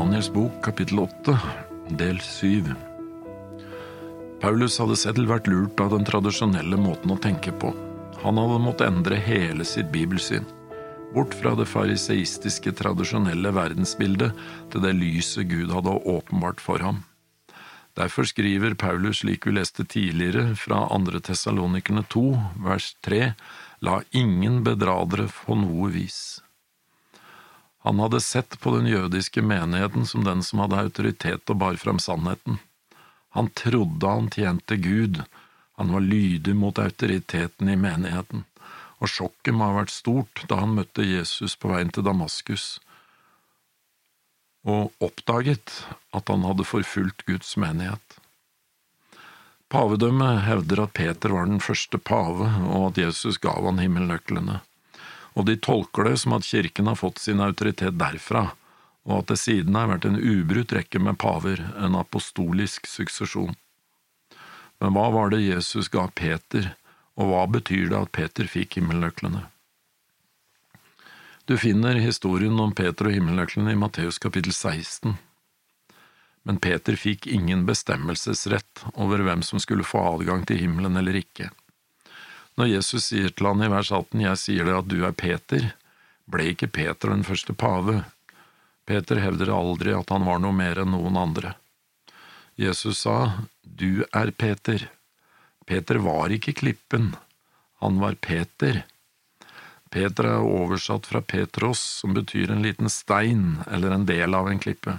Daniels bok, kapittel 8, del 7. Paulus hadde selv vært lurt av den tradisjonelle måten å tenke på. Han hadde måttet endre hele sitt bibelsyn. Bort fra det fariseistiske, tradisjonelle verdensbildet til det lyset Gud hadde åpenbart for ham. Derfor skriver Paulus, slik vi leste tidligere, fra andre Tessalonikerne 2, vers 3, La ingen bedra dere på noe vis. Han hadde sett på den jødiske menigheten som den som hadde autoritet og bar fram sannheten. Han trodde han tjente Gud, han var lydig mot autoriteten i menigheten, og sjokket må ha vært stort da han møtte Jesus på veien til Damaskus og oppdaget at han hadde forfulgt Guds menighet. Pavedømmet hevder at Peter var den første pave, og at Jesus gav han himmelnøklene og de tolker det som at kirken har fått sin autoritet derfra, og at det siden har vært en ubrutt rekke med paver, en apostolisk suksesjon. Men hva var det Jesus ga Peter, og hva betyr det at Peter fikk himmelnøklene? Du finner historien om Peter og himmelnøklene i Matteus kapittel 16. Men Peter fikk ingen bestemmelsesrett over hvem som skulle få adgang til himmelen eller ikke. Når Jesus sier til han i vers 18, Jeg sier deg at du er Peter, ble ikke Peter den første pave. Peter hevder aldri at han var noe mer enn noen andre. Jesus sa, Du er Peter. Peter var ikke klippen, han var Peter. Peter er oversatt fra Petros, som betyr en liten stein eller en del av en klippe.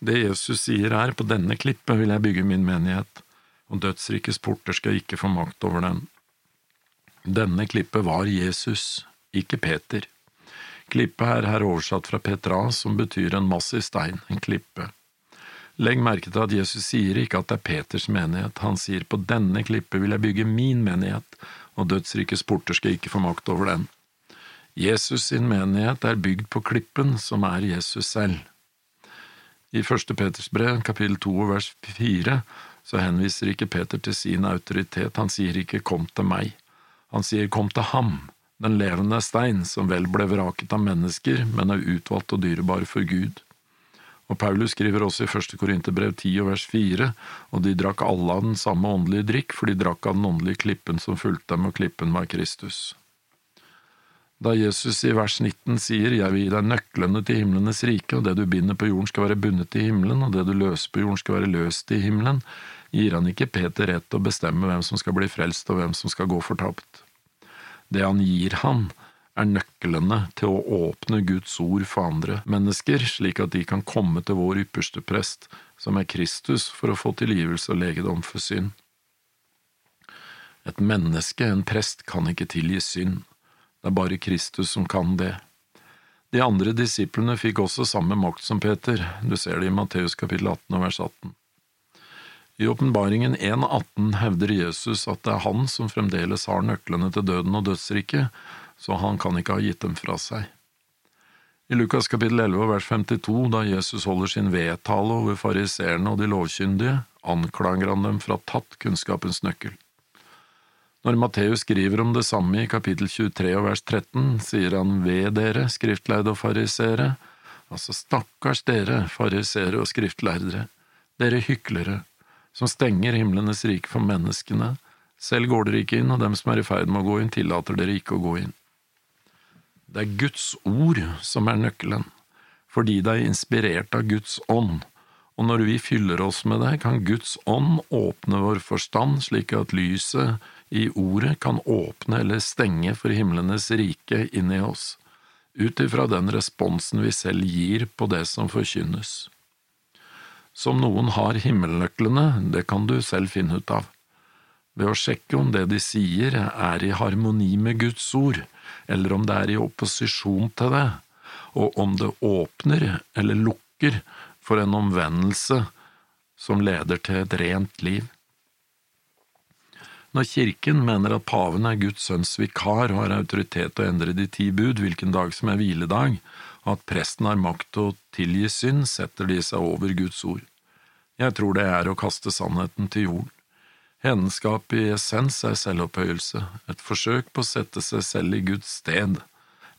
Det Jesus sier er, på denne klippet vil jeg bygge min menighet, og dødsrikes porter skal ikke få makt over den. Denne klippet var Jesus, ikke Peter. Klippet er her oversatt fra Petra, som betyr en massiv stein, en klippe. Legg merke til at Jesus sier ikke at det er Peters menighet, han sier på denne klippet vil jeg bygge min menighet, og dødsrikes porter skal ikke få makt over den. Jesus sin menighet er bygd på klippen, som er Jesus selv. I første Peters brev, kapittel to vers fire, så henviser ikke Peter til sin autoritet, han sier ikke kom til meg. Han sier kom til ham, den levende stein, som vel ble vraket av mennesker, men er utvalgt og dyrebar for Gud. Og Paulus skriver også i første Korinterbrev 10 og vers 4, og de drakk alle av den samme åndelige drikk, for de drakk av den åndelige klippen som fulgte dem, og klippen var Kristus. Da Jesus i vers 19 sier Jeg vil gi deg nøklene til himlenes rike, og det du binder på jorden skal være bundet i himmelen, og det du løser på jorden skal være løst i himmelen, gir han ikke Peter rett til å bestemme hvem som skal bli frelst og hvem som skal gå fortapt. Det han gir han, er nøklene til å åpne Guds ord for andre mennesker, slik at de kan komme til vår ypperste prest, som er Kristus, for å få tilgivelse og legedom for synd. Et menneske, en prest, kan ikke tilgi synd, det er bare Kristus som kan det. De andre disiplene fikk også samme makt som Peter, du ser det i Matteus kapittel 18 og vers 18. I åpenbaringen 1.18 hevder Jesus at det er han som fremdeles har nøklene til døden og dødsriket, så han kan ikke ha gitt dem fra seg. I Lukas kapittel 11 vers 52, da Jesus holder sin vedtale over fariseerne og de lovkyndige, anklager han dem for å ha tatt kunnskapens nøkkel. Når Matteus skriver om det samme i kapittel 23 og vers 13, sier han ved dere, skriftleide og fariseere, altså stakkars dere, fariseere og skriftlærere, dere hyklere, som stenger himlenes rike for menneskene. Selv går dere ikke inn, og dem som er i ferd med å gå inn, tillater dere ikke å gå inn. Det er Guds ord som er nøkkelen, fordi det er inspirert av Guds ånd, og når vi fyller oss med det, kan Guds ånd åpne vår forstand slik at lyset i ordet kan åpne eller stenge for himlenes rike inni oss, ut ifra den responsen vi selv gir på det som forkynnes. Som noen har himmelnøklene, det kan du selv finne ut av. Ved å sjekke om det de sier er i harmoni med Guds ord, eller om det er i opposisjon til det, og om det åpner eller lukker for en omvendelse som leder til et rent liv. Når Kirken mener at paven er Guds sønns vikar og har autoritet til å endre de ti bud hvilken dag som er hviledag, at presten har makt til å tilgi synd, setter de seg over Guds ord. Jeg tror det er å kaste sannheten til jorden. Henskap i essens er selvopphøyelse, et forsøk på å sette seg selv i Guds sted,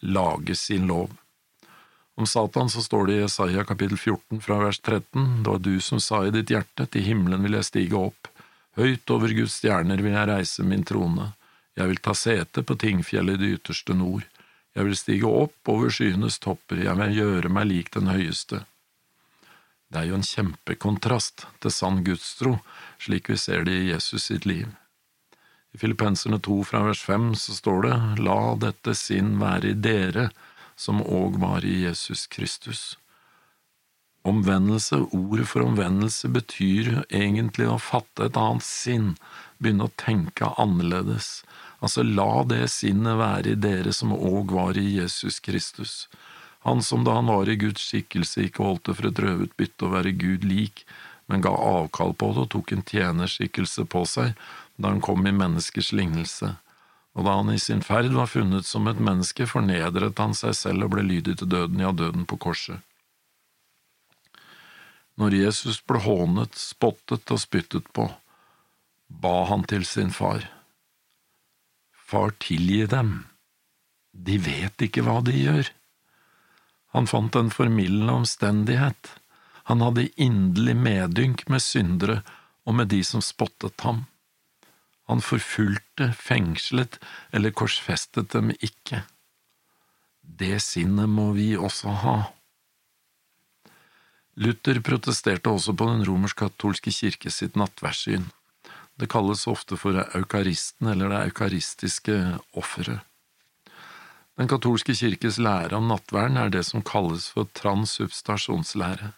lage sin lov. Om Satan så står det i Jesaja kapittel 14 fra vers 13, det var du som sa i ditt hjerte, til himmelen vil jeg stige opp, høyt over Guds stjerner vil jeg reise min trone, jeg vil ta sete på tingfjellet i det ytterste nord, jeg vil stige opp over skyenes topper, jeg vil gjøre meg lik den høyeste. Det er jo en kjempekontrast til sann gudstro, slik vi ser det i Jesus sitt liv. I Filippenserne 2 fra vers 5 så står det, La dette sinn være i dere, som òg var i Jesus Kristus. Omvendelse, ordet for omvendelse, betyr egentlig å fatte et annet sinn, begynne å tenke annerledes. Altså, la det sinnet være i dere som òg var i Jesus Kristus. Han som da han var i Guds skikkelse ikke holdt det for et røverbytte å være Gud lik, men ga avkall på det og tok en tjenerskikkelse på seg da han kom i menneskers lignelse og da han i sin ferd var funnet som et menneske, fornedret han seg selv og ble lydig til døden, ja, døden på korset. Når Jesus ble hånet, spottet og spyttet på, ba han til sin far. Far, tilgi dem, de vet ikke hva de gjør. Han fant en formildende omstendighet, han hadde inderlig medynk med syndere og med de som spottet ham. Han forfulgte, fengslet eller korsfestet dem ikke. Det sinnet må vi også ha. Luther protesterte også på den romersk-katolske kirke sitt nattverdssyn. Det kalles ofte for eukaristen eller det eukaristiske offeret. Den katolske kirkes lære om nattverden er det som kalles for transsubstasjonslære.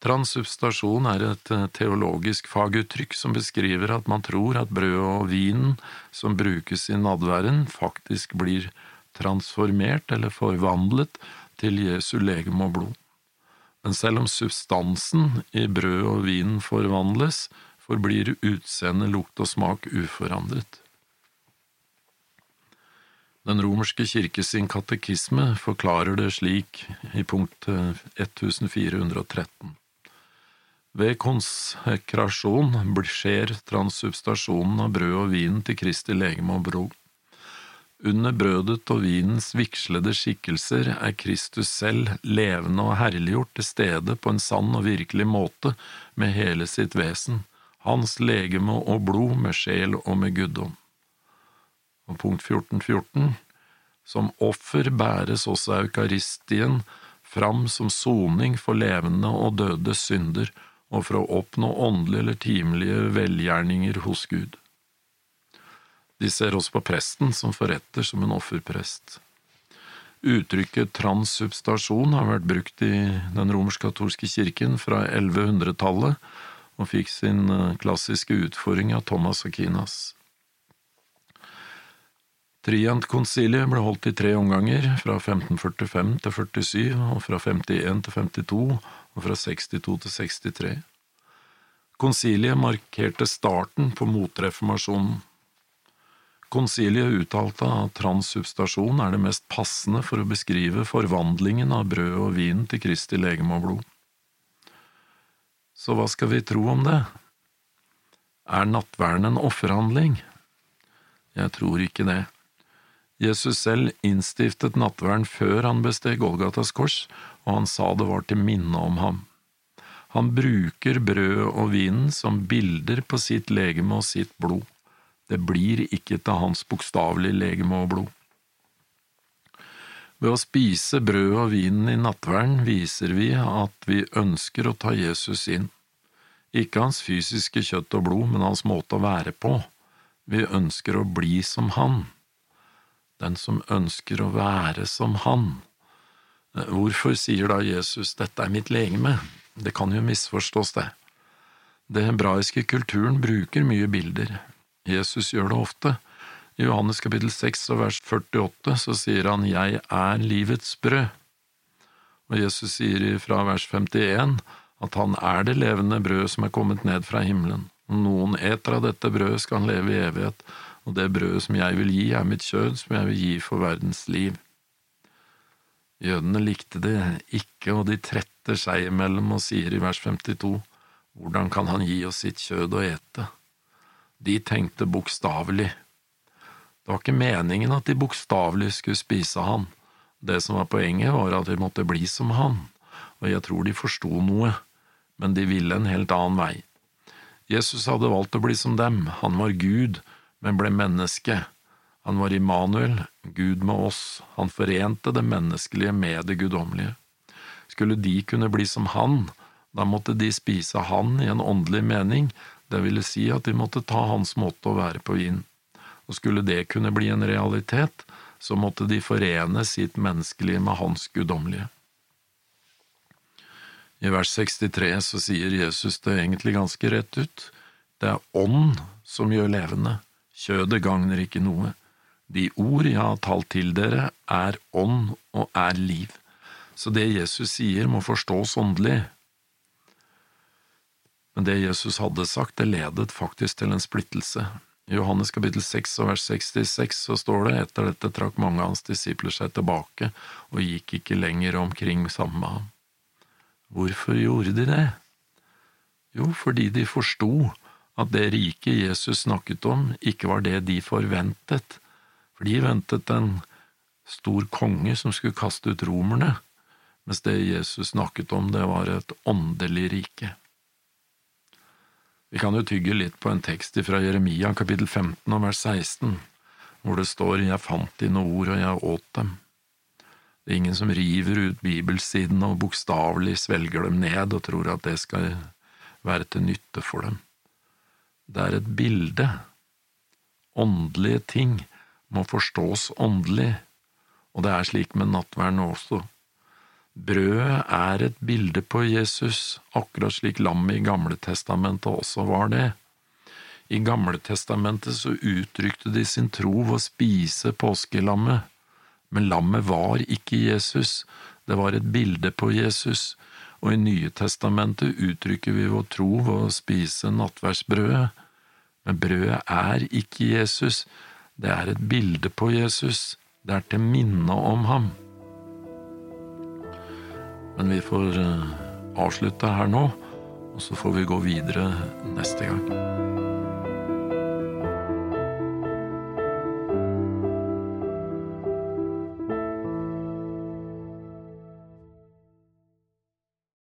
Transsubstasjon er et eh, teologisk faguttrykk som beskriver at man tror at brødet og vinen som brukes i nadværen, faktisk blir transformert eller forvandlet til Jesu legeme og blod. Men selv om substansen i brød og vin forvandles, forblir utseende, lukt og smak uforandret. Den romerske kirke sin katekisme forklarer det slik i punkt 1413. Eh, ved konsekrasjon skjer transsubstasjonen av brød og vin til Kristi legeme og brog. Under brødet og vinens vigslede skikkelser er Kristus selv levende og herliggjort til stede på en sann og virkelig måte med hele sitt vesen, hans legeme og blod med sjel og med guddom. Og punkt 14.14 14. Som offer bæres også eukaristien fram som soning for levende og døde synder, og for å oppnå åndelige eller timelige velgjerninger hos Gud. De ser også på presten som forretter som en offerprest. Uttrykket transsubstasjon har vært brukt i den romersk-katolske kirken fra 1100-tallet og fikk sin eh, klassiske utfordring av Thomas Aquinas. Triantkonsilet ble holdt i tre omganger, fra 1545 til 47 og fra 51 til 52 og fra 62 til 63. Konsiliet markerte starten på motreformasjonen. Konsiliet uttalte at transsubstasjon er det mest passende for å beskrive forvandlingen av brød og vin til Kristi legeme og blod. Så hva skal vi tro om det? Er nattverden en offerhandling? Jeg tror ikke det. Jesus selv innstiftet nattverden før han besteg Golgatas kors, og han sa det var til minne om ham. Han bruker brødet og vinen som bilder på sitt legeme og sitt blod. Det blir ikke til hans bokstavelige legeme og blod. Ved å spise brødet og vinen i nattverden viser vi at vi ønsker å ta Jesus inn. Ikke hans fysiske kjøtt og blod, men hans måte å være på. Vi ønsker å bli som han. Den som ønsker å være som han. Hvorfor sier da Jesus dette er mitt legeme? Det kan jo misforstås, det. Det hebraiske kulturen bruker mye bilder. Jesus gjør det ofte. I Johannes kapittel 6 og vers 48 så sier han Jeg er livets brød. Og Jesus sier fra vers 51 at han er det levende brød som er kommet ned fra himmelen. Om noen eter av dette brødet, skal han leve i evighet, og det brødet som jeg vil gi, er mitt kjød, som jeg vil gi for verdens liv. Jødene likte det ikke, og de tretter seg imellom og sier i vers 52, Hvordan kan han gi oss sitt kjød å ete? De tenkte bokstavelig. Det var ikke meningen at de bokstavelig skulle spise han, Det som var poenget, var at de måtte bli som han, og jeg tror de forsto noe, men de ville en helt annen vei. Jesus hadde valgt å bli som dem, han var Gud, men ble menneske. Han var Immanuel, Gud med oss, han forente det menneskelige med det guddommelige. Skulle de kunne bli som han, da måtte de spise han i en åndelig mening, det ville si at de måtte ta hans måte å være på inn. Og skulle det kunne bli en realitet, så måtte de forene sitt menneskelige med hans guddommelige. I vers 63 så sier Jesus det egentlig ganske rett ut. Det er ånd som gjør levende, kjødet gagner ikke noe. De ord jeg har talt til dere, er ånd og er liv. Så det Jesus sier, må forstås åndelig. Men det Jesus hadde sagt, det ledet faktisk til en splittelse. I Johannes kapittel 6 og vers 66 så står det etter dette trakk mange av hans disipler seg tilbake og gikk ikke lenger omkring sammen med ham. Hvorfor gjorde de det? Jo, fordi de forsto at det riket Jesus snakket om, ikke var det de forventet, for de ventet en stor konge som skulle kaste ut romerne, mens det Jesus snakket om, det var et åndelig rike. Vi kan jo tygge litt på en tekst fra Jeremia kapittel 15 og vers 16, hvor det står Jeg fant dine ord, og jeg åt dem. Det er ingen som river ut bibelsidene og bokstavelig svelger dem ned og tror at det skal være til nytte for dem. Det er et bilde. Åndelige ting må forstås åndelig, og det er slik med nattverden også. Brødet er et bilde på Jesus, akkurat slik lammet i Gamletestamentet også var det. I Gamletestamentet så uttrykte de sin tro ved å spise påskelammet, men lammet var ikke Jesus, det var et bilde på Jesus, og i Nye testamentet uttrykker vi vår tro ved å spise nattverdsbrødet, men brødet er ikke Jesus, det er et bilde på Jesus, det er til minne om ham. Men vi får eh, avslutte her nå, og så får vi gå videre neste gang.